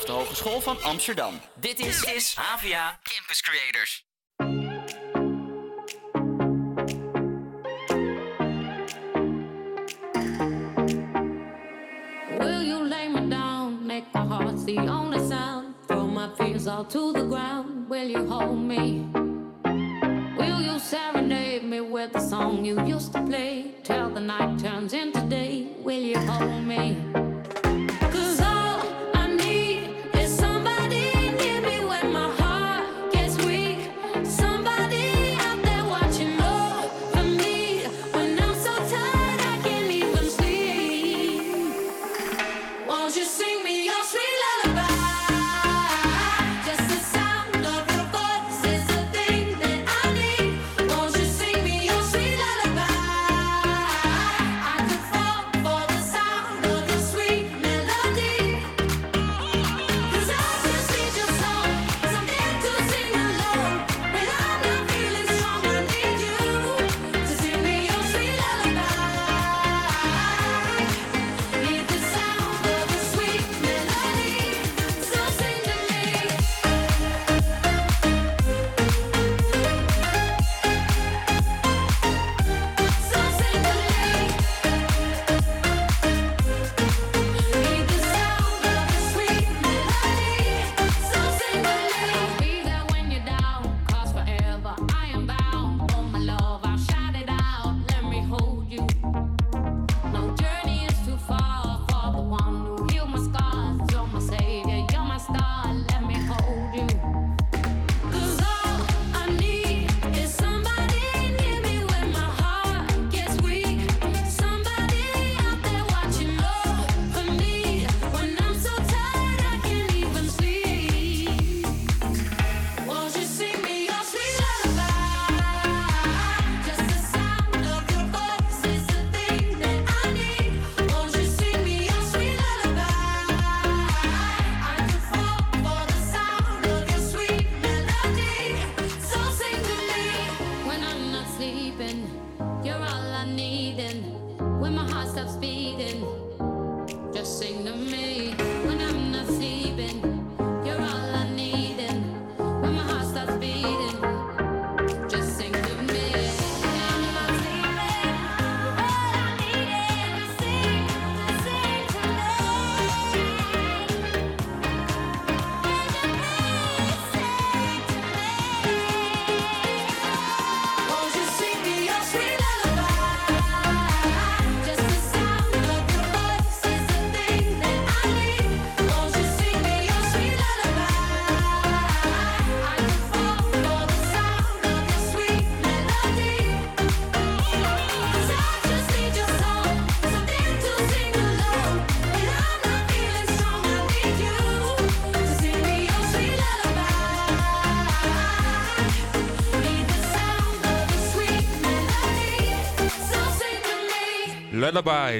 vanaf de Hogeschool van Amsterdam. Dit is, is HVA Campus Creators. Will you lay me down, make my heart the only sound? Throw my fears all to the ground. Will you hold me? Will you serenade me with the song you used to play? Till the night turns into day. Will you hold me?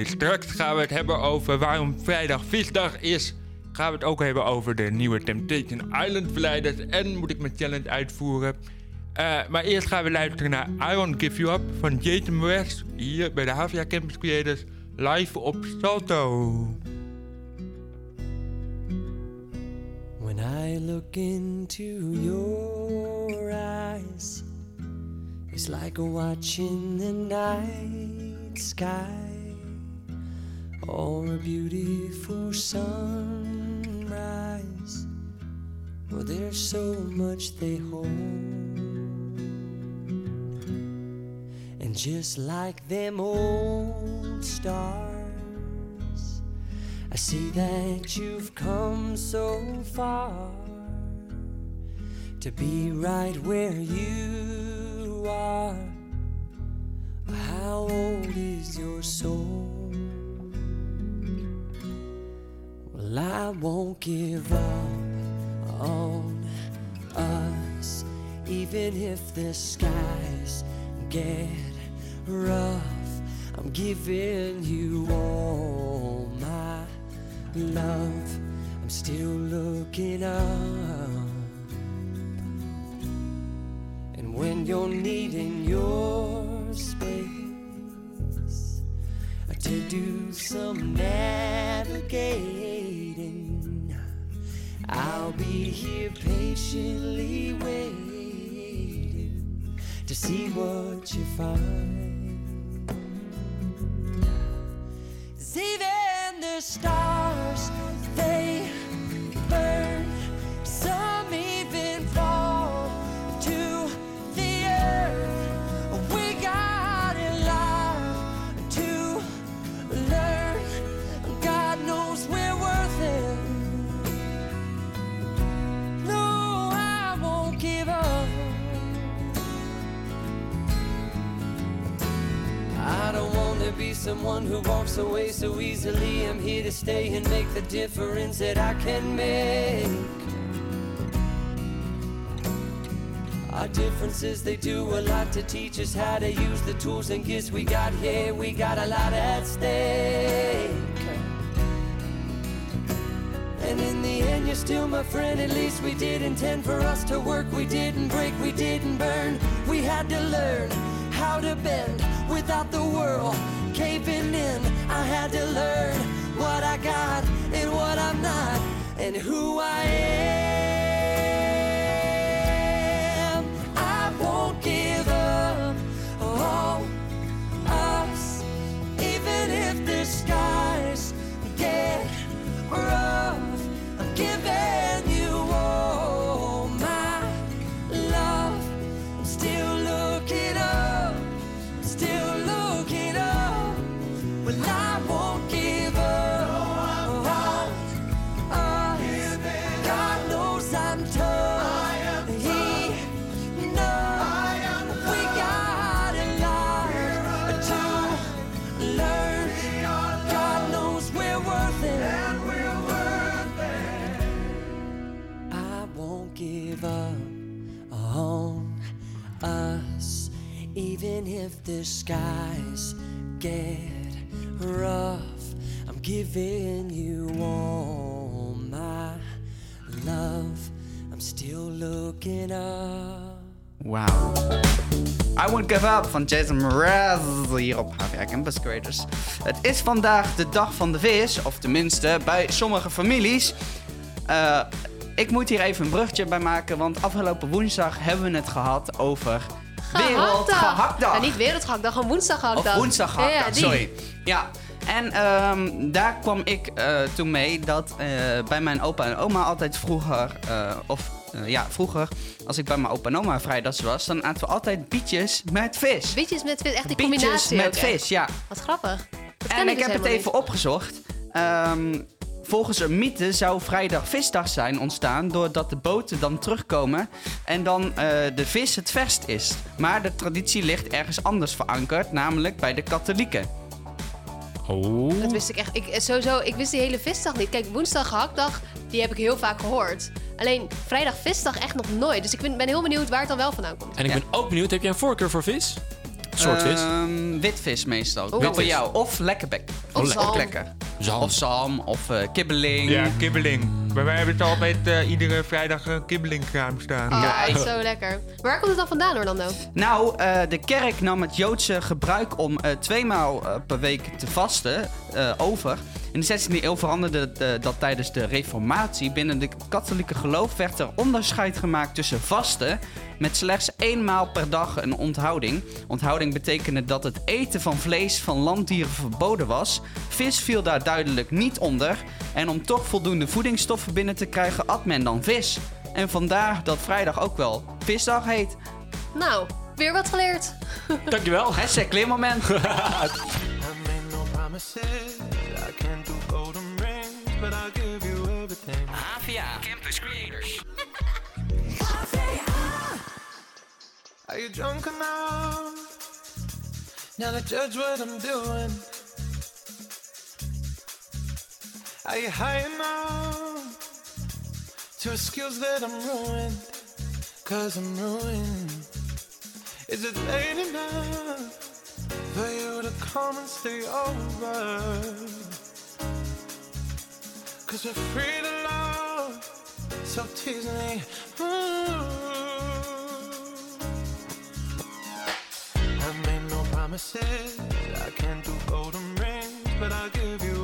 Straks gaan we het hebben over waarom vrijdag visdag is. Gaan we het ook hebben over de nieuwe Temptation Island verleiders. En moet ik mijn challenge uitvoeren. Eh, maar eerst gaan we luisteren naar I Won't Give You Up van Jason West. Hier bij de Havia Campus Creators. Live op Salto. When I look into your eyes, it's like watching the night sky or a beautiful sunrise. Well, there's so much they hold. And just like them old stars, I see that you've come so far to be right where you are. How old is your soul? Well, I won't give up on us, even if the skies get rough. I'm giving you all my love. I'm still looking up. And when you're needing your space to do some navigating, I'll be here patiently waiting to see what you find. even the stars, they someone who walks away so easily. I'm here to stay and make the difference that I can make. Our differences, they do a lot to teach us how to use the tools and gifts we got here. We got a lot at stake. And in the end, you're still my friend. At least we did intend for us to work. We didn't break, we didn't burn. We had to learn how to bend without the world caving in. I had to learn what I got and what I'm not, and who I am. If the skies get rough. I'm giving you all my love. I'm still looking up. Wauw. I Won't Give Up van Jason Mraz hier op HVA Campus Creators. Het is vandaag de dag van de vis, of tenminste bij sommige families. Eh, ik moet hier even een bruggetje bij maken, want afgelopen woensdag hebben we het gehad over Wereldgehaktdag. Ja, niet Wereldgehaktdag, gewoon woensdaggehaktdag. Of woensdaggehaktdag, Ja, sorry. Ja, en ehm, daar kwam ik eh, toen mee dat eh, bij mijn opa en oma altijd vroeger, eh, of ja, vroeger, als ik bij mijn opa en oma vrijdags was, dan aten we altijd bietjes met vis. Bietjes met vis, echt die Bietjes combinatie met ook, vis, ja. Wat grappig. Dat En ik dus heb het even niet. opgezocht. Ehm, volgens een mythe zou vrijdag visdag zijn ontstaan doordat de boten dan terugkomen en dan eh, de vis het verst is. Maar de traditie ligt ergens anders verankerd, namelijk bij de katholieken. Oh. Dat wist ik echt. Ik, eh, sowieso, ik wist die hele visdag niet. Kijk, woensdag gehaktdag, die heb ik heel vaak gehoord. Alleen vrijdag visdag echt nog nooit. Dus ik ben, ben heel benieuwd waar het dan wel vandaan komt. En ik Ja. ben ook benieuwd, heb jij een voorkeur voor vis? Soort vis? Ehm, witvis meestal. Oh. Wit voor Witvis. jou. Of lekkerbek. Of zalm. lekker. Zalm. Of zalm, of eh, kibbeling. Ja, kibbeling. Bij mij hebben het altijd eh, iedere vrijdag een kibbelingkraam staan. Oh, Ja, zo lekker. Maar waar komt het dan vandaan, Orlando? Nou, eh, de kerk nam het Joodse gebruik om eh, tweemaal per week te vasten eh, over. In de 16e eeuw veranderde de- dat tijdens de reformatie. Binnen de katholieke geloof werd er onderscheid gemaakt tussen vasten met slechts één maal per dag een onthouding. Onthouding betekende dat het eten van vlees van landdieren verboden was. Vis viel daar duidelijk niet onder. En om toch voldoende voedingsstoffen binnen te krijgen, at men dan vis. En vandaar dat vrijdag ook wel visdag heet. Nou, weer wat geleerd. Dankjewel. Hashtag leermoment. I made no promises. I can't do golden rings, but I'll give you everything. HVA Campus Creators. Are you drunk enough now to judge what I'm doing? Are you high enough to excuse that I'm ruined? Cause I'm ruined. Is it late enough for you to come and stay over? Cause we're free to love, so tease me. Ooh. I made no promises. I can't do golden rings, but I'll give you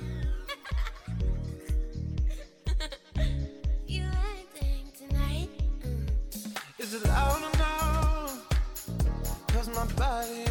Is it loud enough? Cause my body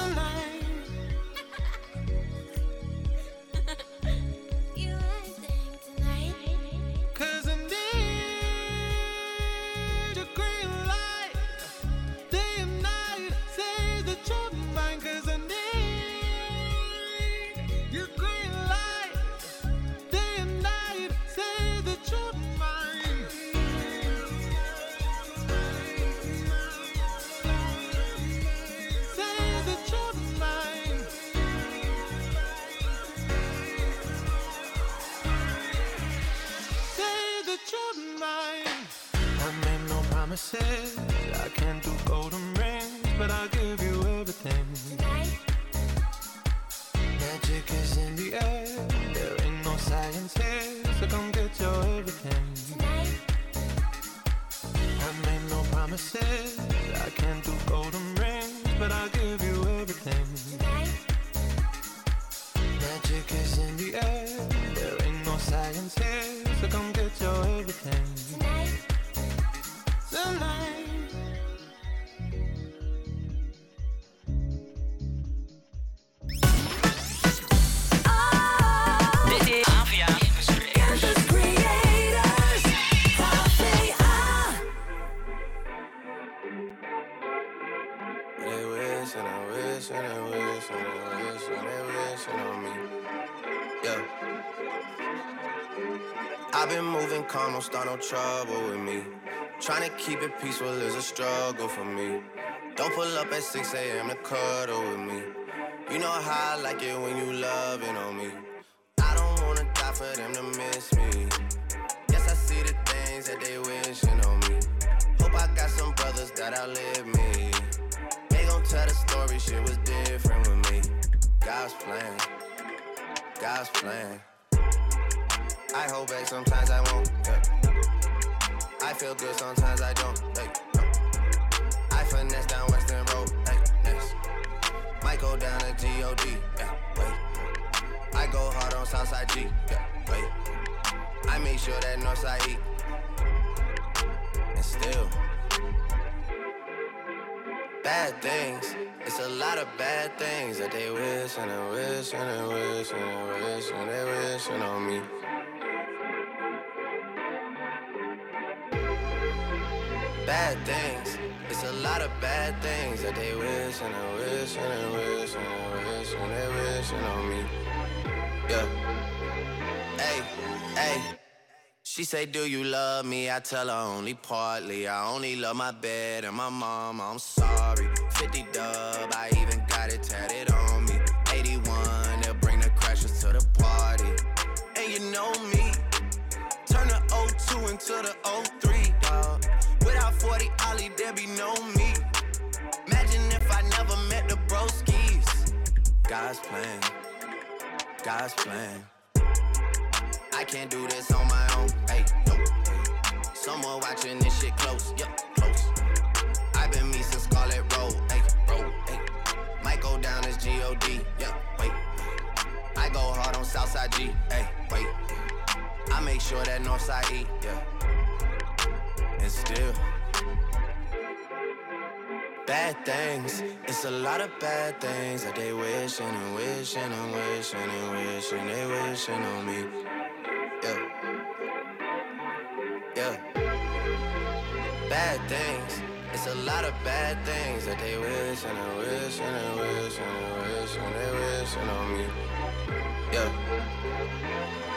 the night everything. Tonight. Dit don't start no trouble with me. Trying to keep it peaceful is a struggle for me. Don't pull up at 6 a.m. to cuddle with me. You know how I like it when you loving on me. I don't wanna die for them to miss me. Yes, I see the things that they wishing on me. Hope I got some brothers that outlive me. They gon' tell the story, shit was different with me. God's plan, God's plan. I hold back, sometimes I won't. yeah. I feel good, sometimes I don't. Hey, no. I finesse down Western Road. Hey, next. Might go down to G-O-D. Yeah, wait. I go hard on Southside G. Yeah, wait. I make sure that Northside eat. And still. Bad things. It's a lot of bad things that they wish and they wish and they wish and they wish and they wishing on me. Bad things. It's a lot of bad things that they wish and they wish and they wish and they wish and they wishing on me. Yeah. Hey, hey. She say, Do you love me? I tell her only partly. I only love my bed and my mom. I'm sorry. 50 dub, I even got it tatted on me. 81, they'll bring the crashers to the party. And you know me, turn the 02 into the 03, dog. Without 40 Ollie, be no me. Imagine if I never met the broskies. God's plan, God's plan. I can't do this on my own. Hey, no. Someone watching this shit close. Yup, close. I've been me since Scarlet Road. Hey, road. Hey. Might go down as G-O-D. G. Hey, wait. I make sure that Northside eat, yeah. And still. Bad things, it's a lot of bad things that they wishing and wishing and wishing and wishing they wishing on me. Yeah. Yeah. Bad things, it's a lot of bad things that they wishing and wishing and wishing and wishing they wishing on me. Yeah.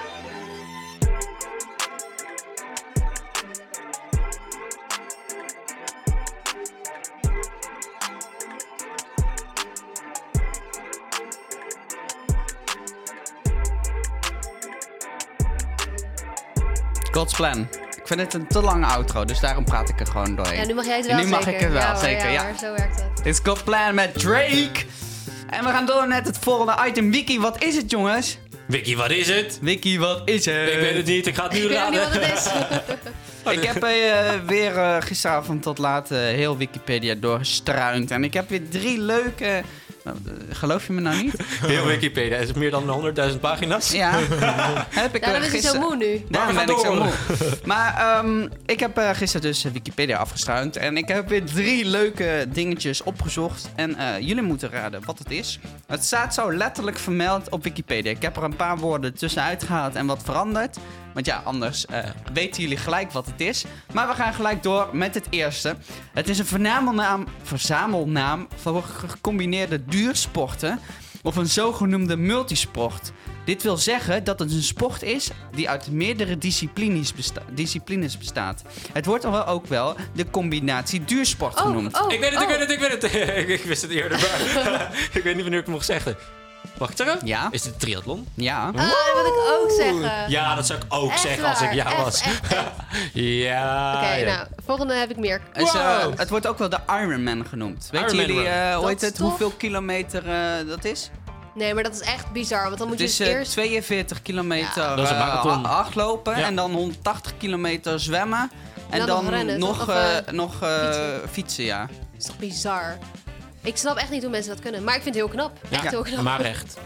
God's Plan. Ik vind het een te lange outro, dus daarom praat ik er gewoon doorheen. Ja, nu mag jij het wel Nu mag zeker. ik het wel, ja, zeker, ja. zo werkt het. Dit is God's Plan met Drake. En we gaan door met het volgende item. Wiki, wat is het, jongens? Vicky, wat is het? Wiki, wat is het? Ik weet het niet, ik ga het nu Ik weet niet wat raden. het is. Ik heb eh, weer eh, gisteravond tot laat eh, heel Wikipedia doorgestruind. En ik heb weer drie leuke... Eh, geloof je me nou niet? Heel Wikipedia, is het meer dan 100.000 pagina's? Ja. heb ik Daarom eh, is hij zo moe nu. Daarom ben ik zo moe. Maar ehm, ik heb eh, gisteren dus Wikipedia afgestruind. En ik heb weer drie leuke dingetjes opgezocht. En eh, jullie moeten raden wat het is. Het staat zo letterlijk vermeld op Wikipedia. Ik heb er een paar woorden tussenuit gehaald en wat veranderd. Want ja, anders eh, weten jullie gelijk wat het is. Maar we gaan gelijk door met het eerste. Het is een verzamelnaam, verzamelnaam voor gecombineerde duursporten. Of een zogenoemde multisport. Dit wil zeggen dat het een sport is die uit meerdere disciplines, besta- disciplines bestaat. Het wordt ook wel de combinatie duursport Oh, genoemd. oh, Ik weet het, ik oh. weet het, ik weet het. ik wist het eerder, maar ik weet niet wanneer ik het mocht zeggen. Zeggen? Ja. Is het een triathlon? Ja. Ah, dat wil ik ook zeggen. Ja, dat zou ik ook Echt zeggen als ik echt, was. echt, echt. ja. Oké, ja. nou, volgende heb ik meer. Dus, eh, Wow. het wordt ook wel de Ironman genoemd. Weten Ironman jullie run. eh, hoe heet het, tof. hoeveel kilometer eh, dat is? Nee, maar dat is echt bizar, want dan moet Het je is dus eh, eerst... 42 kilometer Ja. Dat is een eh, hardlopen Ja. en dan 180 kilometer zwemmen. En dan dan, nog rennen, nog, toch? Of, eh, eh, nog eh, fietsen. fietsen, ja. Dat is toch bizar? Ik snap echt niet hoe mensen dat kunnen. Maar ik vind het heel knap. Echt Ja, heel knap. maar echt.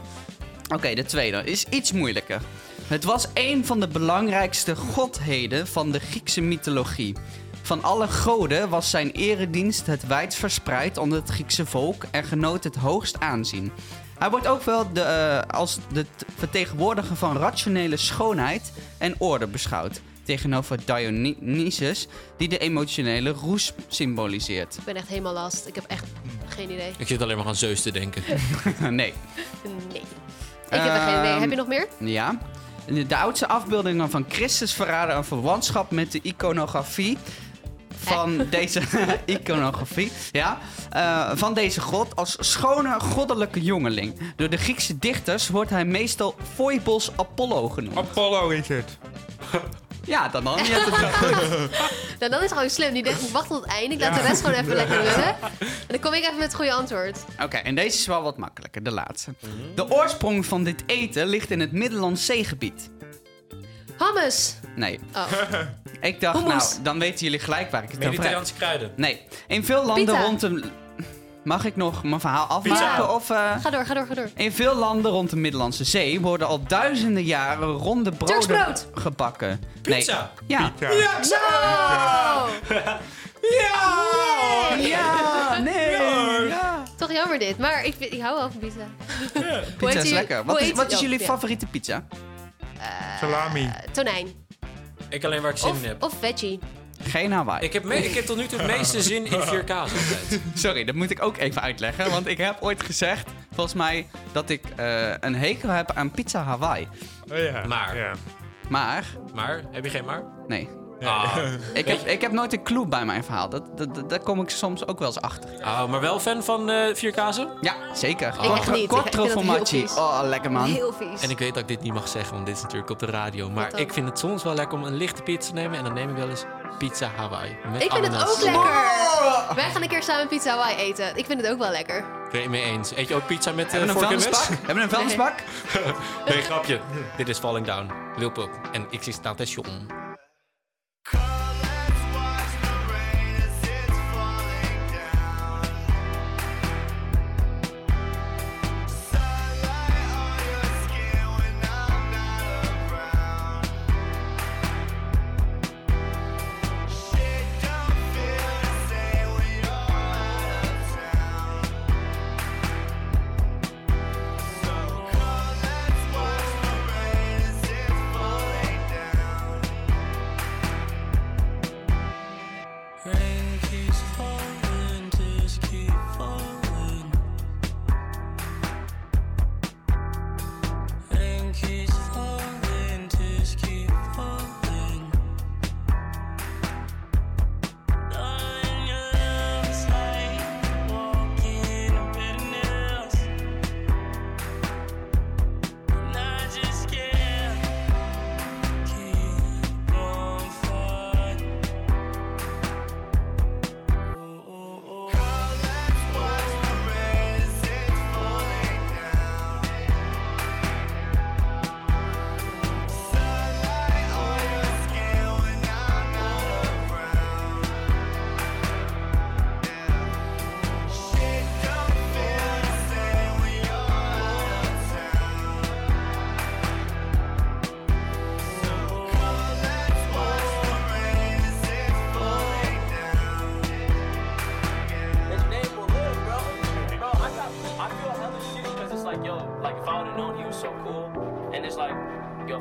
Oké, de tweede is iets moeilijker. Het was een van de belangrijkste godheden van de Griekse mythologie. Van alle goden was zijn eredienst het wijd verspreid onder het Griekse volk en genoot het hoogst aanzien. Hij wordt ook wel de, eh, als de vertegenwoordiger van rationele schoonheid en orde beschouwd. Tegenover Dionysus, die de emotionele roes symboliseert. Ik ben echt helemaal last. Ik heb echt geen idee. Ik zit alleen maar aan Zeus te denken. nee. Nee. Ik heb echt geen idee. Ehm, Heb je nog meer? Ja. De, de oudste afbeeldingen van Christus verraden een verwantschap met de iconografie van deze iconografie, ja, eh, van deze god als schone goddelijke jongeling. Door de Griekse dichters wordt hij meestal Phoebos Apollo genoemd. Apollo is het. Ja, dan dan. Je hebt het wel goed. Nou, dan is het gewoon slim. Die denkt, ik wacht tot het einde. Ik laat de rest gewoon even lekker runnen. En dan kom ik even met het goede antwoord. Oké, en deze is wel wat makkelijker, de laatste. De oorsprong van dit eten ligt in het Middellandse zeegebied. Hummus. Nee, Oh. ik dacht, Hummus. nou, dan weten jullie gelijk waar ik het over heb. Mediterraanse kruiden. Nee, in veel landen Pizza. rond de... Mag ik nog mijn verhaal afmaken? Of, eh, Ga door, ga door, ga door. In veel landen rond de Middellandse Zee worden al duizenden jaren ronde broden gebakken. Pizza. Nee. Ja. Ja. No! Ja! Ja, nee. Ja. Toch jammer dit. Maar ik, vind- ik hou wel van pizza. Pizza is lekker. Wat is, wat is jullie ja. favoriete pizza? Salami. Eh, tonijn. Ik alleen waar ik zin Of, in heb. of veggie. Geen Hawaii. Ik heb, me- ik heb tot nu toe het meeste zin in vier kaas altijd. Sorry, dat moet ik ook even uitleggen. Want ik heb ooit gezegd, volgens mij, dat ik eh, een hekel heb aan pizza Hawaii. Oh ja. Maar. Ja. Maar, Maar, heb je geen maar? nee. Ah, Ik heb, ik heb nooit een clue bij mijn verhaal. Dat, dat, dat- daar kom ik soms ook wel eens achter. oh, maar wel fan van eh vier kazen? Ja, zeker. Ik echt niet. Ik vind dat heel formaggi. vies. Oh, lekker man. Heel vies. En ik weet dat ik dit niet mag zeggen, want dit is natuurlijk op de radio. Maar dan? ik vind het soms wel lekker om een lichte pizza te nemen. En dan neem ik wel eens pizza Hawaii. Met Ik vind het ananas. ook lekker. Wij gaan een keer samen pizza Hawaii eten. Ik vind het ook wel lekker. Ik ben het mee eens. Eet je ook pizza met Hebben we een vork en mes? vuilnisbak? Hebben we een vuilnisbak? Nee, grapje. Dit is Falling Down. Lil Pump en Existation.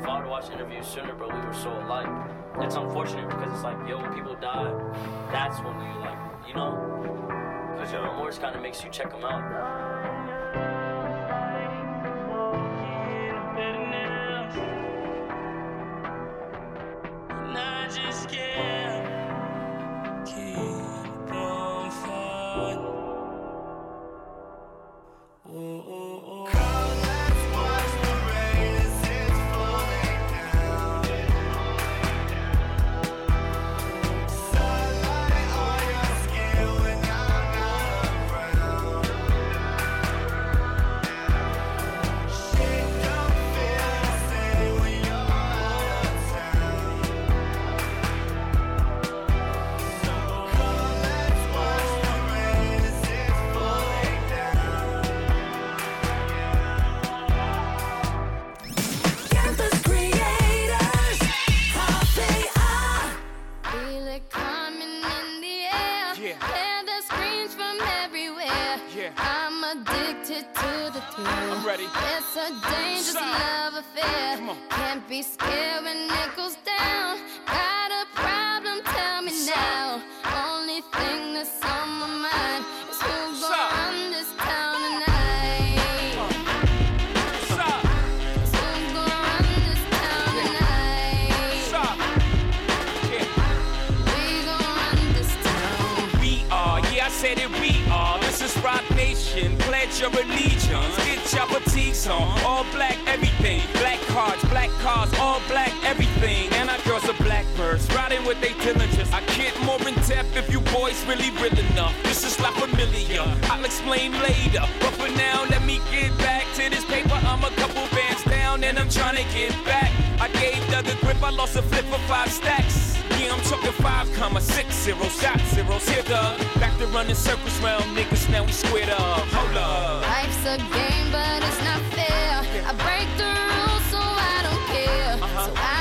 Watched interviews sooner, but we were so alike. It's unfortunate because it's like, yo, when people die, that's when you like, you know, because your remorse kind of makes you check them out. Riding with they diligence. I get more in depth if you boys really real enough. This is La familiar. I'll explain later. But for now, let me get back to this paper. I'm a couple bands down and I'm trying to get back. I gave Doug a grip, I lost a flip for five stacks. Yeah, I'm talking five comma six zero shot zeros here, Doug. Back to running circles round niggas, now we squared up. Hold up. Life's a game, but it's not fair. I break the rules, so I don't care. So I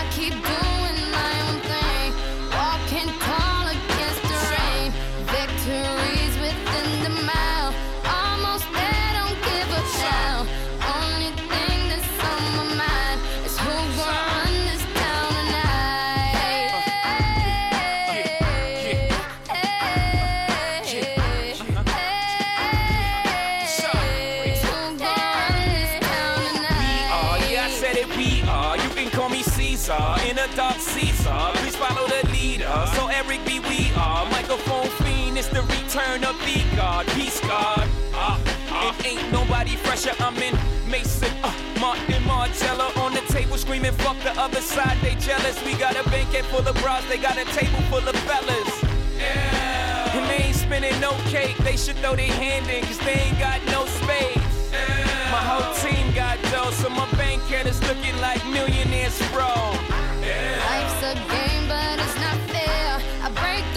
it's the return the God. Peace God. Uh, uh, it ain't nobody fresher. I'm in Mason, uh, Martin Margiela on the table screaming, fuck the other side, they jealous. We got a banquet full of bras, they got a table full of fellas. Yeah. And they ain't spinning no cake, they should throw their hand in, cause they ain't got no space. My whole team got dough, so my bank account is looking like millionaires, bro. Yeah. Life's a game, but it's not fair. I break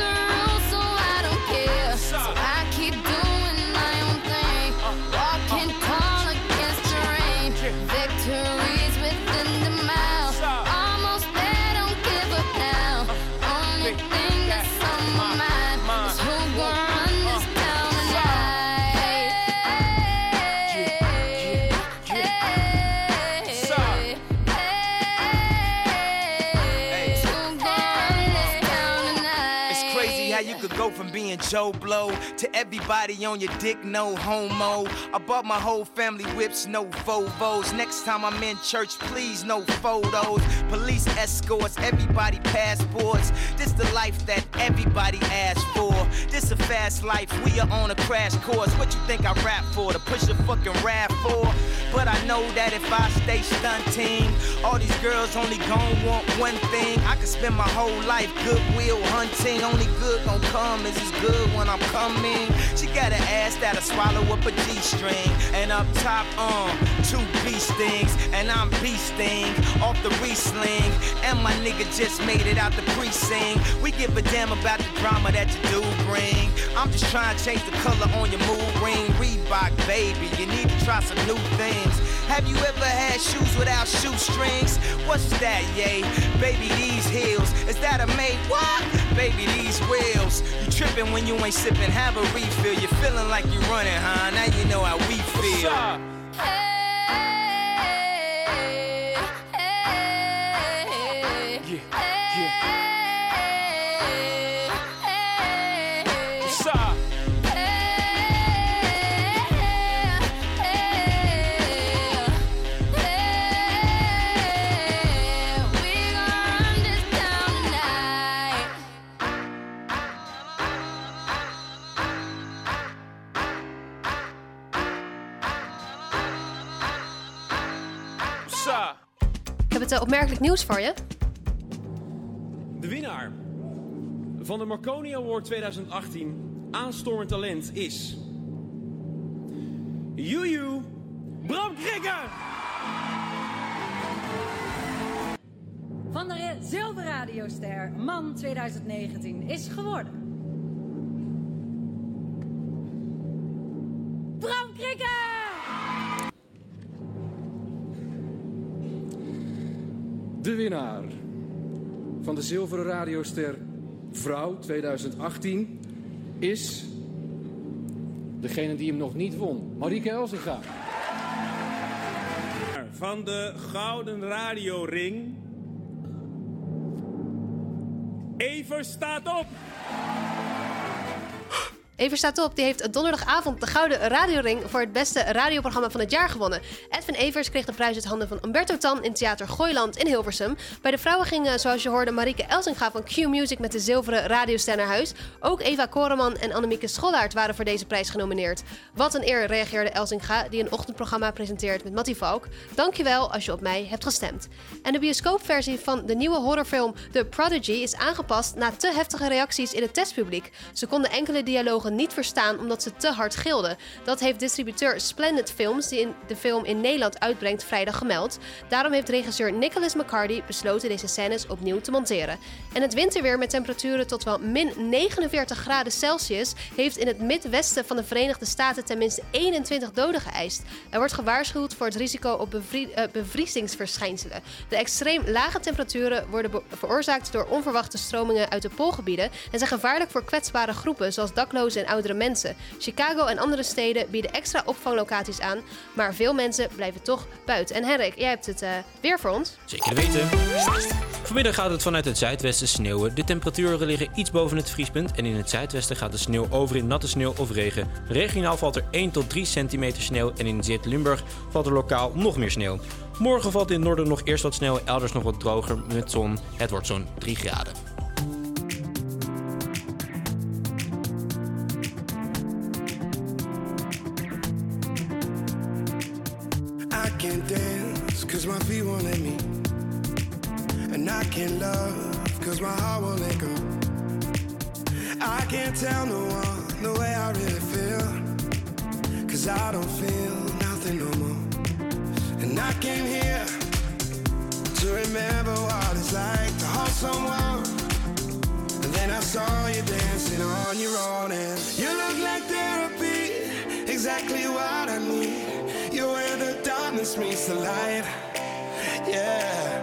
go from being Joe Blow to everybody on your dick, no homo. I bought my whole family whips, no Vovos. Next time I'm in church, please, no photos. Police escorts, everybody passports. This the life that everybody asks for. This a fast life, we are on a crash course. What you think I rap for? To push a fucking rap for? But I know that if I stay stunting, all these girls only gon' want one thing. I could spend my whole life goodwill hunting. Only good gon' come is good when I'm coming. She got an ass that'll swallow up a G-string. And up top, um, two B stings. And I'm beasting off the re-sling. And my nigga just made it out the precinct. We give a damn about the drama that you do bring. I'm just trying to change the color on your mood ring. Reebok, baby, you need to try some new things. Have you ever had shoes without shoestrings? What's that, yay? Baby, these heels. Is that a made what? Baby, these wheels. You tripping when you ain't sipping, have a refill. You're feeling like you're running, huh? Now you know how we feel. Hebben het eh, opmerkelijk nieuws voor je. De winnaar van de Marconi Award 2018 aanstormend talent is... Juju Bram Krikker! Van de Zilverradioster Man 2019 is geworden. De winnaar van de Zilveren Radioster Vrouw 2018 is... Degene die hem nog niet won, Marieke Elsinga. Van de Gouden Radioring... Evers staat op! Even staat op, die heeft donderdagavond de Gouden Radioring voor het beste radioprogramma van het jaar gewonnen. Edwin Evers kreeg de prijs uit handen van Umberto Tan in Theater Gooiland in Hilversum. Bij de vrouwen ging, eh, zoals je hoorde, Marieke Elsinga van Q Music met de zilveren radioster naar huis. Ook Eva Koreman en Annemieke Schollaert waren voor deze prijs genomineerd. Wat een eer, reageerde Elsinga, die een ochtendprogramma presenteert met Mattie Valk. Dankjewel als je op mij hebt gestemd. En de bioscoopversie van de nieuwe horrorfilm The Prodigy is aangepast na te heftige reacties in het testpubliek. Ze konden enkele dialogen niet verstaan omdat ze te hard gilden. Dat heeft distributeur Splendid Films, die de film in Nederland uitbrengt, vrijdag gemeld. Daarom heeft regisseur Nicholas McCarty besloten deze scènes opnieuw te monteren. En het winterweer met temperaturen tot wel min 49 graden Celsius heeft in het midwesten van de Verenigde Staten tenminste 21 doden geëist. Er wordt gewaarschuwd voor het risico op eh, bevriezingsverschijnselen. De extreem lage temperaturen worden veroorzaakt door onverwachte stromingen uit de poolgebieden en zijn gevaarlijk voor kwetsbare groepen zoals daklozen en oudere mensen. Chicago en andere steden bieden extra opvanglocaties aan, maar veel mensen blijven toch buiten. En Henrik, jij hebt het eh, weer voor ons. Zeker weten. Vanmiddag gaat het vanuit het zuidwesten sneeuwen. De temperaturen liggen iets boven het vriespunt en in het zuidwesten gaat de sneeuw over in natte sneeuw of regen. Regionaal valt er 1 tot 3 centimeter sneeuw en in Zuid-Limburg valt er lokaal nog meer sneeuw. Morgen valt in het noorden nog eerst wat sneeuw, elders nog wat droger met zon. Het wordt zo'n 3 graden. Tell no one the way I really feel. Cause I don't feel nothing no more. And I came here to remember what it's like to hold someone. And then I saw you dancing on your own and you look like therapy, exactly what I need. You're where the darkness meets the light. Yeah,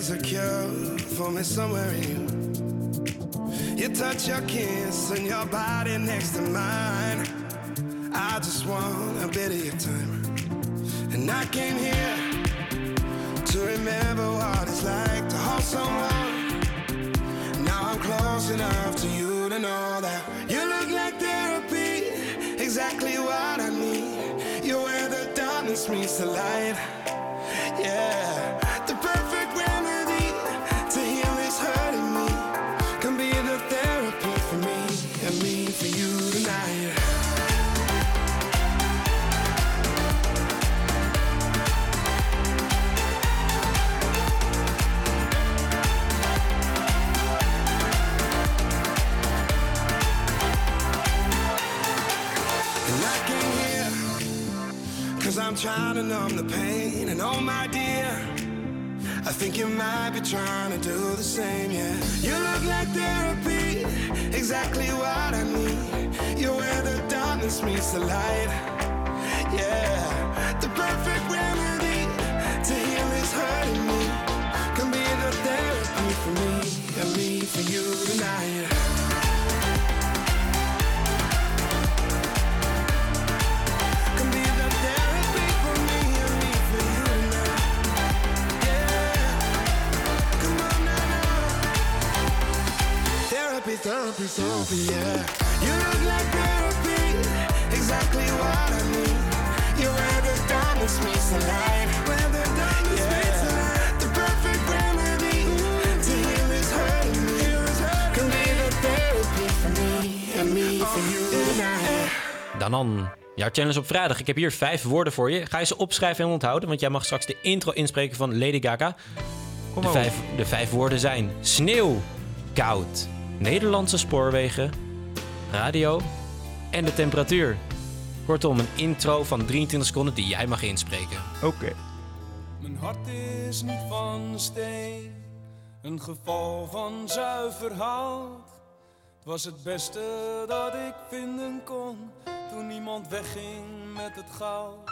There's a cure for me somewhere in you. You touch your kiss and your body next to mine. I just want a bit of your time. And I came here to remember what it's like to hold someone. Now I'm close enough to you to know that you look like therapy, exactly what I need. You're where the darkness meets the light. To numb the pain And oh my dear. I think you might be trying to do the same, yeah. You look like therapy Exactly what I need. You're where the darkness meets the light Yeah. The perfect remedy To heal this hurting me. Can be the therapy for me And me for you tonight it's over, yeah. You look like therapy, exactly what I need. You're where the darkness meets the light. Where the darkness meets the light. The perfect remedy to heal this hurt in me. Can be the therapy for me and me for you tonight. Danan, jouw challenge op vrijdag. Ik heb hier vijf woorden voor je. Ga je ze opschrijven en onthouden, want jij mag straks de intro inspreken van Lady Gaga. De op. vijf, de vijf woorden zijn sneeuw, koud, Nederlandse spoorwegen, radio en de temperatuur. Kortom, een intro van 23 seconden die jij mag inspreken. Oké. Mijn hart is niet van steen, een geval van zuiver hout. Het was het beste dat ik vinden kon, toen iemand wegging met het goud.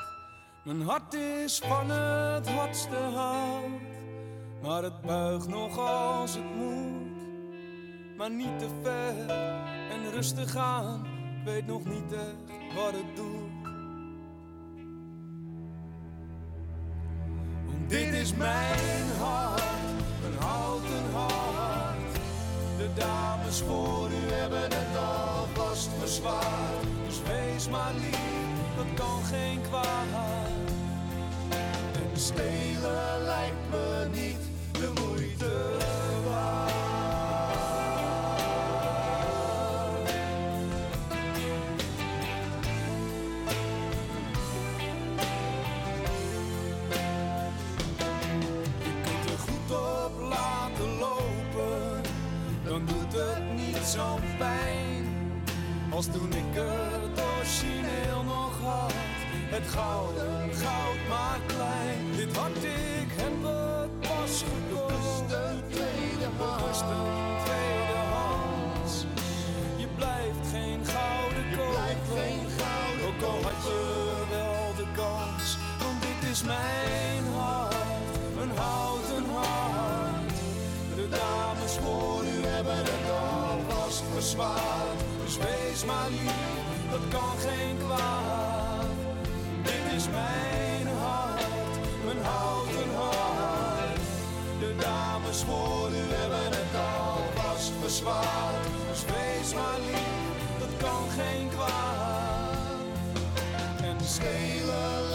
Mijn hart is van het hardste hout, maar het buigt nog als het moet. Maar niet te ver en rustig aan, weet nog niet echt wat het doet. Want dit is mijn hart, een houten hart. De dames voor u hebben het alvast verzwaard. Dus wees maar lief, dat kan geen kwaad. En stelen lijkt me niet de moeite Als toen ik het origineel nog had, het gouden goud maar klein. Dit hart, ik heb het pas gekocht. een tweedehands. een tweedehands. Je blijft geen gouden kopen, ook al had je wel de kans. Want dit is mijn hart, een houten hart. De dames voor u hebben het alvast verzwaard. Wees maar lief, dat kan geen kwaad. Dit is mijn hart, mijn houten hart. De dames voor u hebben het alvast verzwaard. Dus wees maar lief, dat kan geen kwaad. En stelen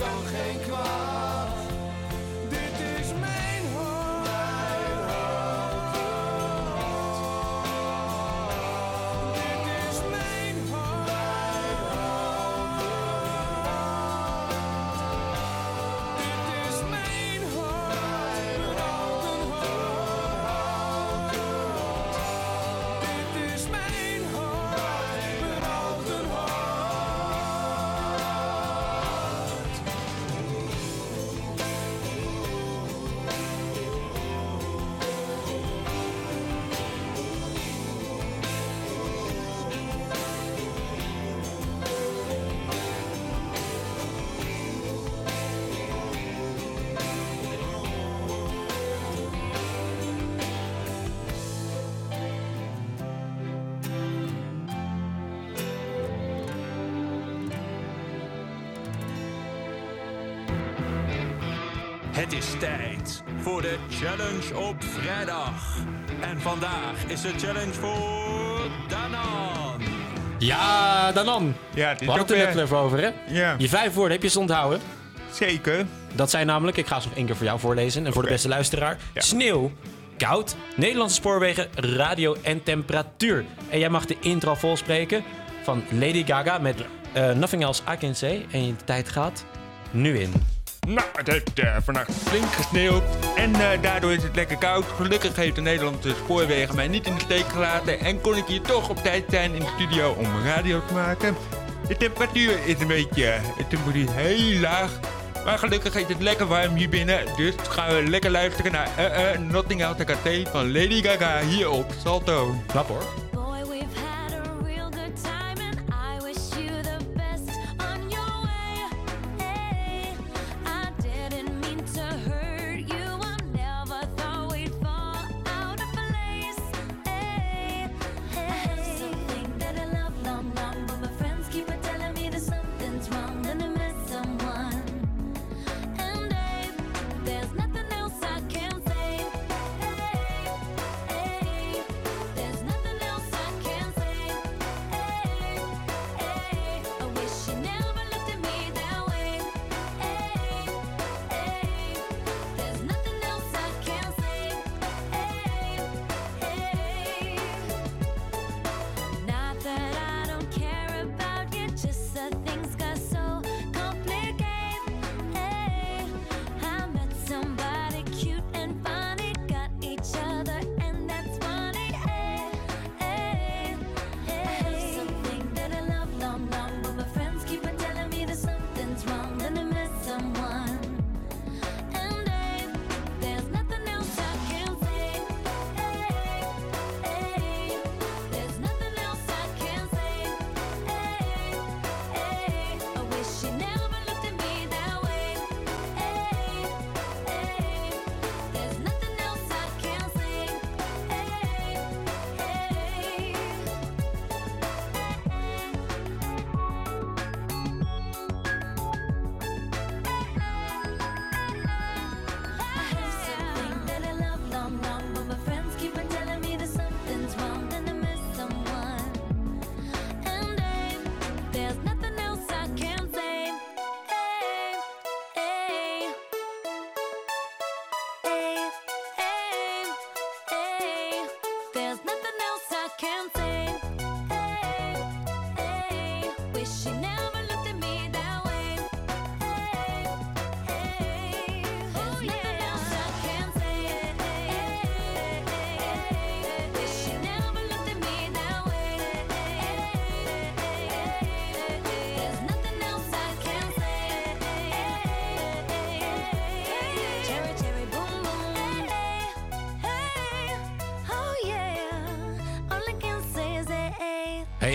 kan geen is tijd voor de challenge op vrijdag. En vandaag is de challenge voor Danan. Ja, Danan. Ja, We hadden het er net weer... even over, hè? Ja. Je vijf woorden, heb je ze onthouden? Zeker. Dat zijn namelijk, ik ga ze nog één keer voor jou voorlezen en voor de beste luisteraar. Sneeuw, koud, Nederlandse spoorwegen, radio en temperatuur. En jij mag de intro volspreken van Lady Gaga met eh, Nothing Else I Can Say. En je tijd gaat nu in. Nou, het heeft eh, vannacht flink gesneeuwd en eh, daardoor is het lekker koud. Gelukkig heeft de Nederlandse spoorwegen mij niet in de steek gelaten en kon ik hier toch op tijd zijn in de studio om radio te maken. De temperatuur is een beetje, de temperatuur heel laag, maar gelukkig is het lekker warm hier binnen. Dus gaan we lekker luisteren naar uh, Notting Hill TKT van Lady Gaga hier op Salto. Knap hoor.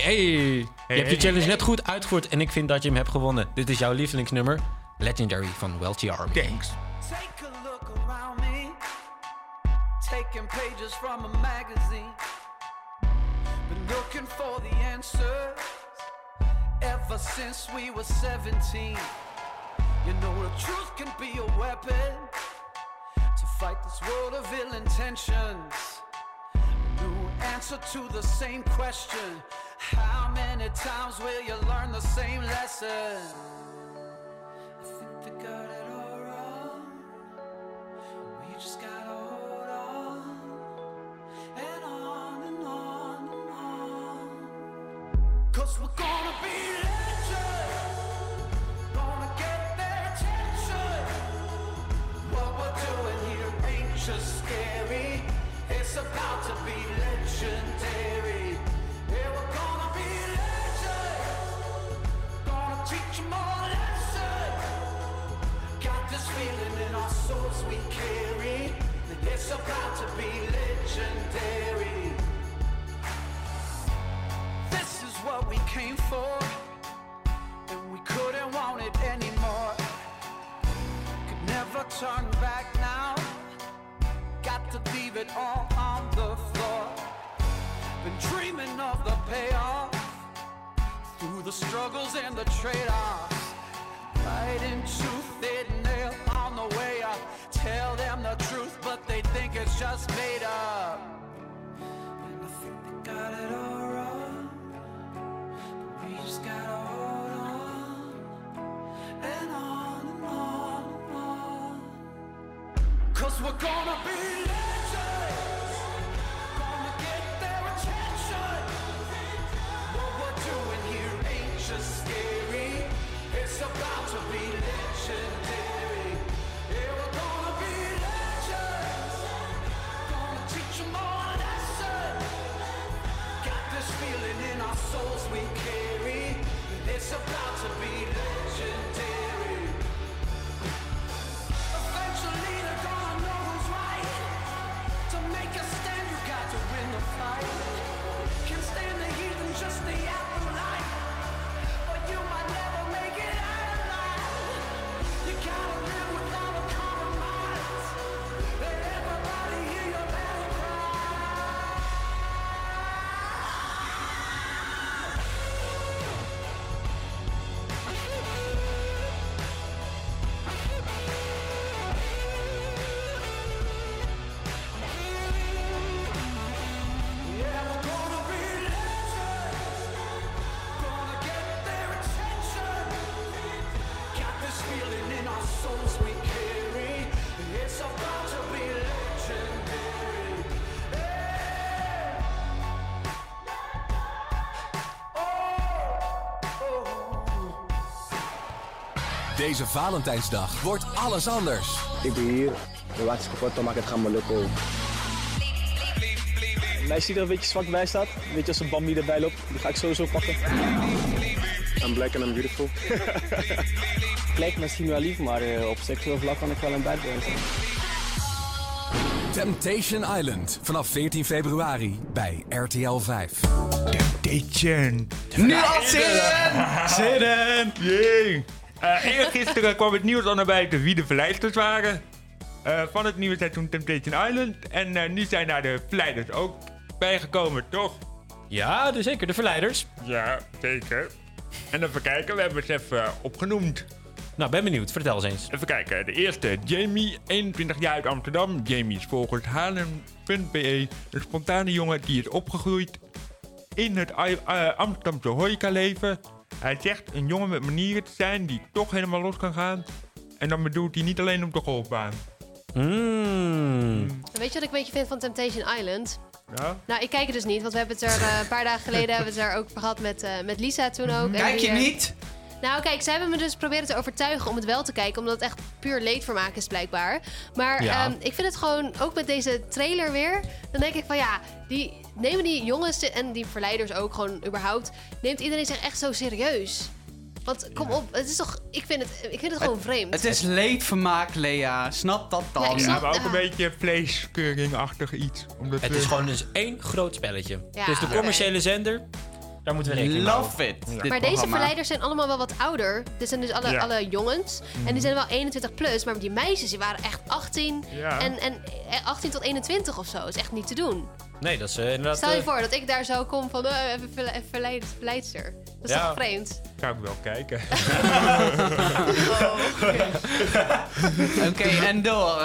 Hey. Hey, hey. Je hebt je challenge net goed uitgevoerd en ik vind dat je hem hebt gewonnen. Dit is jouw lievelingsnummer, Legendary van Welty Army. Thanks. Take a look around me, taking pages from a magazine. Been looking for the answers ever since we were 17. You know, the truth can be a weapon to fight this world of ill intentions. Answer to the same question How many times will you learn the same lesson? I think they got it all wrong. We just gotta hold on and on and on and on. Cause we're gonna be legends, gonna get their attention. What we're doing here ain't just scary, it's about to be legendary. Yeah, we're gonna be legends, gonna a lesson. Got this feeling in our souls we carry it's about to be legendary. This is what we came for, and we couldn't want it anymore. Could never turn back now. Got to leave it all. Been dreaming of the payoff through the struggles and the trade-offs. Right in truth, they nail on the way up. Tell them the truth, but they think it's just made up. And I think they got it all wrong. But we just gotta hold on and on and on and on. Cause we're gonna be just scary. It's about to be legendary. Yeah, we're gonna be legends. Gonna teach them all a lesson. Got this feeling in our souls we carry. It's about to be legendary. Deze Valentijnsdag wordt alles anders. Ik ben hier, de kapot, dan maak het gaan me lukken. ook. Een meisje die er een beetje zwak bij staat, weet je als een Bambi erbij loopt, die ga ik sowieso pakken. I'm black and I'm beautiful. Lijkt misschien wel lief, maar eh, op seksueel vlak kan ik wel een bad boy zijn. Temptation Island. Vanaf 14 februari bij RTL 5. Temptation. Nu al! Zin in! Jee. Eh, eergisteren kwam het nieuws al naar buiten wie de verleiders waren. eh, van het nieuwe seizoen Temptation Island. En eh, nu zijn daar de verleiders ook bijgekomen, toch? Ja, dus zeker, de verleiders. Ja, zeker. En even kijken, we hebben ze even opgenoemd. Nou, ben benieuwd. Vertel eens eens. Even kijken, de eerste, Jamie, 21 jaar uit Amsterdam. Jamie is volgens Haarlem.be een spontane jongen die is opgegroeid in het Amsterdamse horecaleven. Hij zegt een jongen met manieren te zijn die toch helemaal los kan gaan. En dan bedoelt hij niet alleen op de golfbaan. Mm. Weet je wat ik een beetje vind van Temptation Island? Ja? Nou, ik kijk het dus niet, want we hebben het er eh, een paar dagen geleden hebben we het er ook over gehad met, eh, met Lisa toen ook. Kijk je eh, niet? Nou, kijk, zij hebben me dus proberen te overtuigen om het wel te kijken, omdat het echt puur leedvermaak is blijkbaar. Maar Ja. ehm, ik vind het gewoon, ook met deze trailer weer, dan denk ik van ja, die, nemen die jongens en die verleiders ook gewoon überhaupt, neemt iedereen zich echt zo serieus? Want kom op, het is toch, ik vind het, ik vind het gewoon vreemd. Het is leedvermaak, Lea. Snap dat dan? Ja, ik Ja, snap- maar ook een beetje vleeskeuring-achtig iets. Omdat Het we- is gewoon dus één groot spelletje. Ja, dus de commerciële zender, daar moeten we rekening mee. Love it. dit maar deze programma. verleiders zijn allemaal wel wat ouder. Dit zijn dus alle, Ja. alle jongens. En die zijn wel 21 plus. Maar die meisjes die waren echt 18. Ja. En, en eh, 18 tot 21 of zo. is echt niet te doen. Nee, dat is eh, inderdaad... Stel je eh, voor dat ik daar zo kom van eh, even verle- even verleid- verleidster. Dat is Ja. toch vreemd? Zou ik wel kijken. Oké, en door.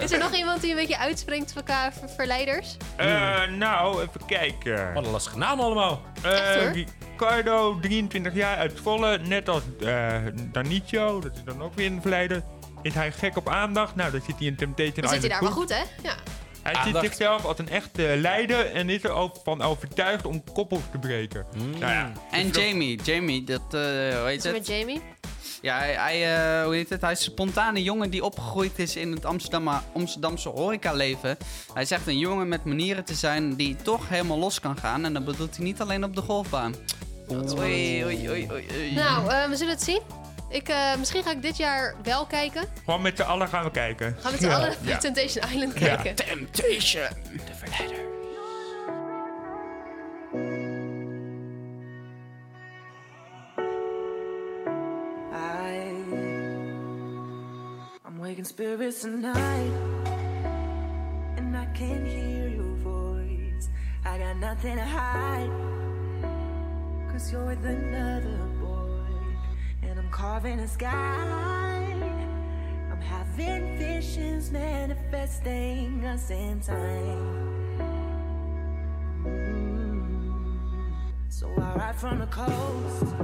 Is er nog iemand die een beetje uitspringt qua ver- verleiders? Eh, nou, even kijken. Wat een lastige naam allemaal. Echt, hoor. Eh, Ricardo, 23 jaar uit Zwolle, net als eh Danicio, dat is dan ook weer een verleider. Is hij gek op aandacht? Nou, dan zit hij in Temptation Dan zit hij Island daar wel goed, hè? Ja. Hij ziet Aandacht. zichzelf als een echte leider en is er ook van overtuigd om koppels te breken. Nou ja, En Jamie, Jamie, dat, eh hoe heet Is er met het? Jamie? Ja, hij, hij, eh, hoe heet het? Hij is een spontane jongen die opgegroeid is in het Amsterdam, Amsterdamse horecaleven. Hij zegt een jongen met manieren te zijn die toch helemaal los kan gaan. En dat bedoelt hij niet alleen op de golfbaan. Oei, oei, oei, oei, oei. Nou, eh, we zullen het zien. Ik, eh, misschien ga ik dit jaar wel kijken. gewoon met z'n allen gaan we kijken. Gaan we met z'n Ja. allen Ja. naar Temptation Island Ja. kijken. Temptation. De verleider. Waking spirits tonight, and I can hear your voice. I got nothing to hide, cause you're with another carving a sky. I'm having visions manifesting us in time. So I ride from the coast.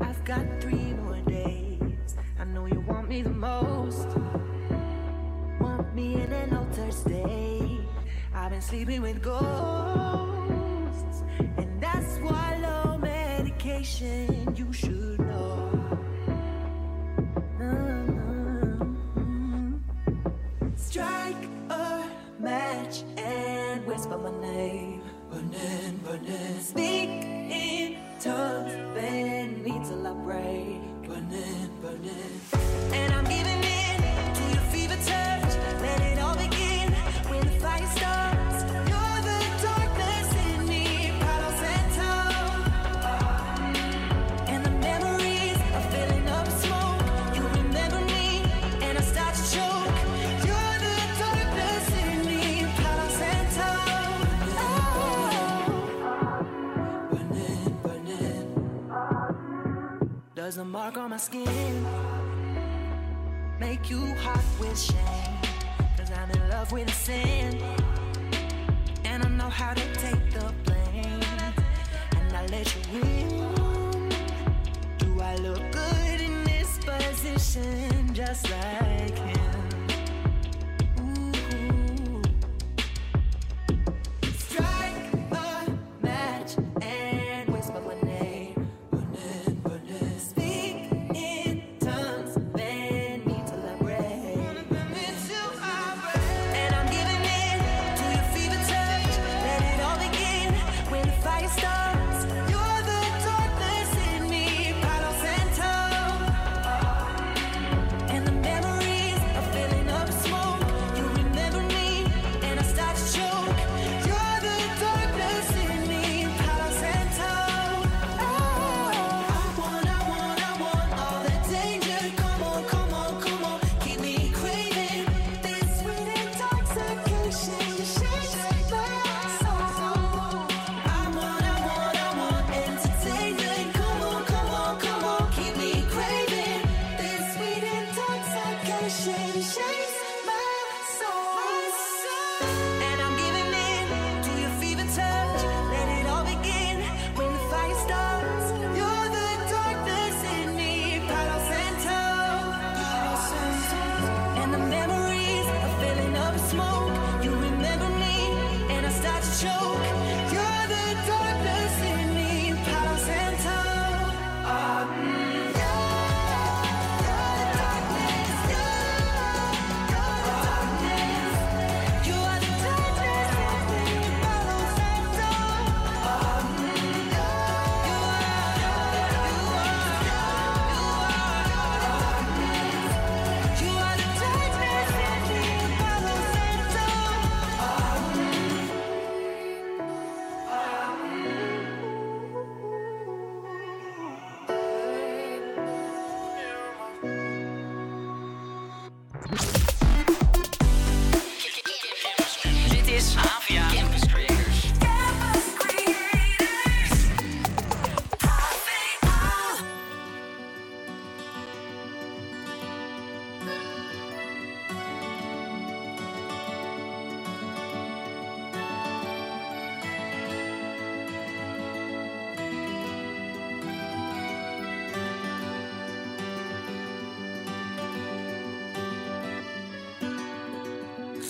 I've got three more days. I know you want me the most. Want me in an altered state. I've been sleeping with ghosts. And that's why low medication my name. Burning, burning. Speak in tongues, bend me till I break. Burning, burning. And I'm giving in to your fever touch. Does the mark on my skin make you hot with shame? Cause I'm in love with a sin. And I know how to take the blame. And I let you win. Do I look good in this position? Just like him.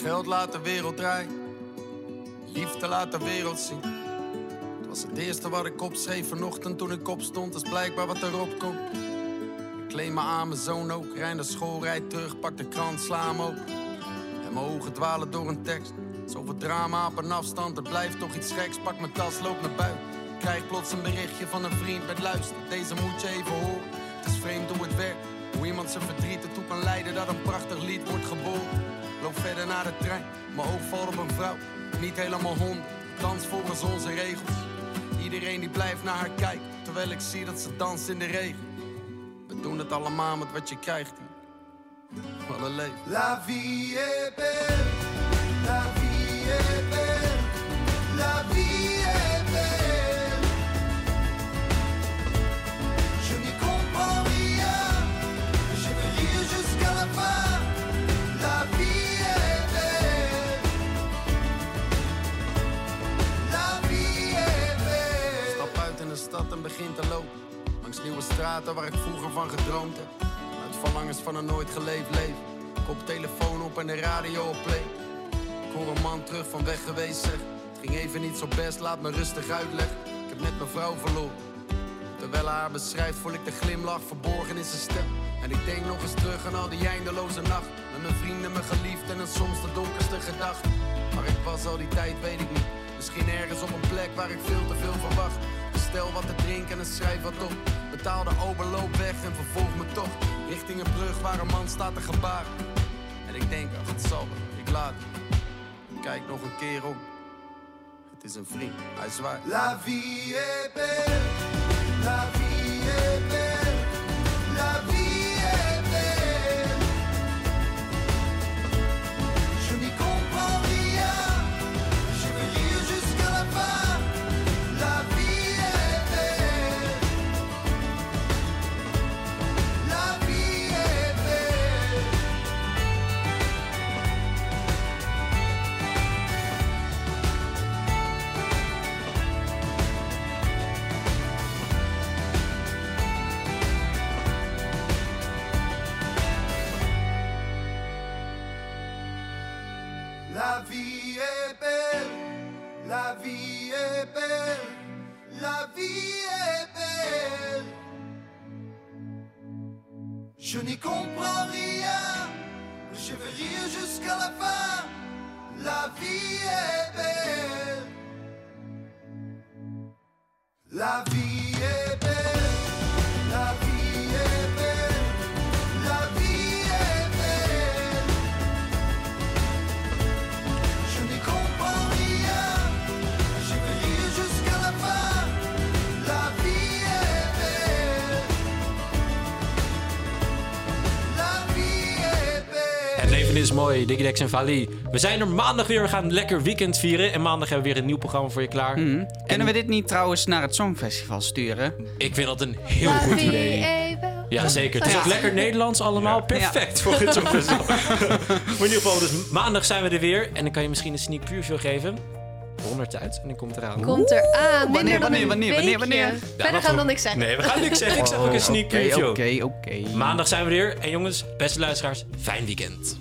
Geld laat de wereld draaien. Liefde laat de wereld zien. Het was het eerste wat ik opschreef vanochtend toen ik opstond. Is blijkbaar wat erop komt. Ik kleed me aan, mijn zoon ook. Rij naar school, rijd terug, pak de krant, sla hem open. En mijn ogen dwalen door een tekst. Zoveel drama op een afstand, het blijft toch iets geks. Pak mijn tas, loop naar buiten. Krijg plots een berichtje van een vriend met luister. Deze moet je even horen. Het is vreemd hoe het werkt. Hoe iemand zijn verdriet ertoe kan leiden dat een prachtig lied wordt geboren. Loop verder naar de trein, mijn oog valt op een vrouw. Niet helemaal hond, dans volgens onze regels. Iedereen die blijft naar haar kijken, terwijl ik zie dat ze danst in de regen. We doen het allemaal met wat je krijgt. Wat een. La vie est belle, la vie est belle, stad en begin te lopen. Langs nieuwe straten waar ik vroeger van gedroomd heb. Uit verlangens van een nooit geleefd leven. Kop telefoon op en de radio op play. Ik hoor een man terug van weg geweest zeg. Het ging even niet zo best, laat me rustig uitleggen. Ik heb net mijn vrouw verloren. Terwijl haar beschrijft, voel ik de glimlach verborgen in zijn stem. En ik denk nog eens terug aan al die eindeloze nacht. Met mijn vrienden, mijn geliefden en soms de donkerste gedachten. Waar ik was al die tijd, weet ik niet. Misschien ergens op een plek waar ik veel te veel verwacht. Bestel wat te drinken en schrijf wat op. Betaal de overloop weg en vervolg me toch. Richting een brug waar een man staat te gebaren. En ik denk, ach, het zal ik laat. Kijk nog een keer om. Het is een vriend, hij zwaait. La vie est belle, la vie est belle, leven is mooi, Diggy Dex en Vali. We zijn er maandag weer, we gaan een lekker weekend vieren. En maandag hebben we weer een nieuw programma voor je klaar. Kunnen we dit niet trouwens naar het Songfestival sturen? Ik vind dat een heel goed idee. Ja, zeker. Het is ook lekker Nederlands allemaal. Perfect voor het Songfestival. maar in ieder geval, dus maandag zijn we er weer. En dan kan je misschien een sneak preview geven. 100 tijd en dan komt het eraan. Komt er aan. Wanneer, wanneer, wanneer, wanneer, wanneer? Verder gaan we dan niks zeggen. Nee, we gaan niks zeggen. Ik zeg ook een sneak Oké, preview. Oké, oké. Maandag zijn we weer. En jongens, beste luisteraars, fijn weekend.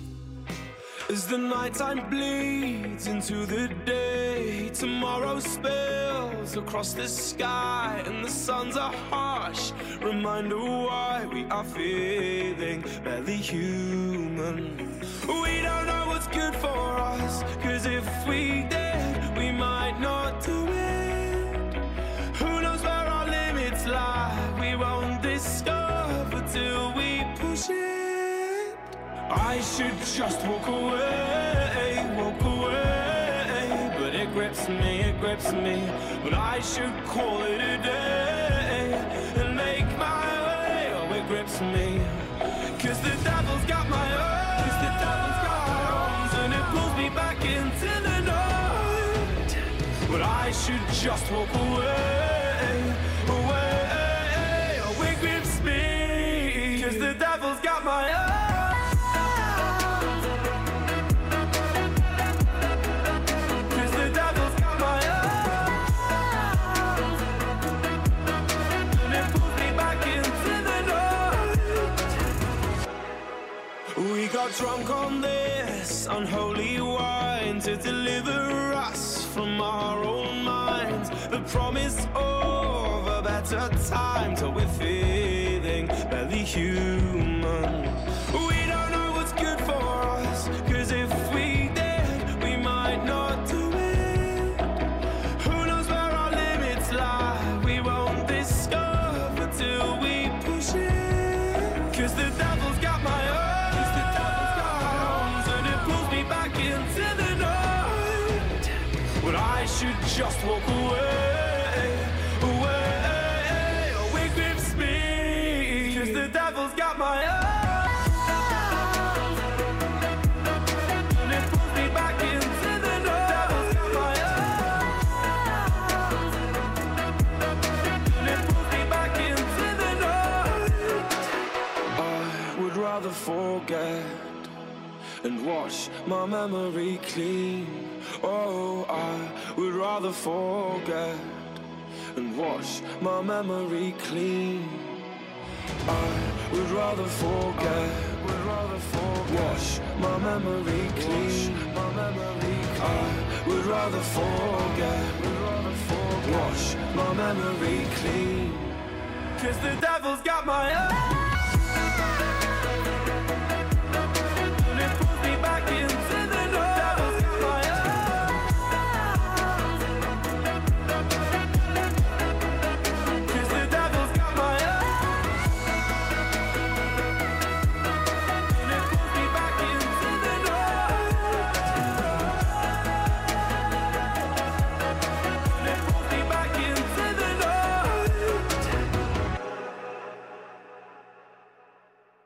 As the nighttime bleeds into the day, tomorrow spills across the sky, and the suns are harsh. Reminder why we are feeling barely human. We don't know what's good for us, cause if we did, we might not do it. Who knows where our limits lie? We won't discover till we push it. I should just walk away, walk away. But it grips me, it grips me. But I should call it a day and make my way. Oh, it grips me. Cause the devil's got my arms, the devil's got my arms, and it pulls me back into the night. But I should just walk away, got drunk on this unholy wine. to deliver us from our own minds. The promise of a better time till we're feeling barely human. And wash my memory clean. Oh, I would rather forget and wash my memory clean. I would rather forget, would rather forget, wash my memory clean. My memory clean. I would rather forget, would rather forget, wash my memory clean. Cause the devil's got my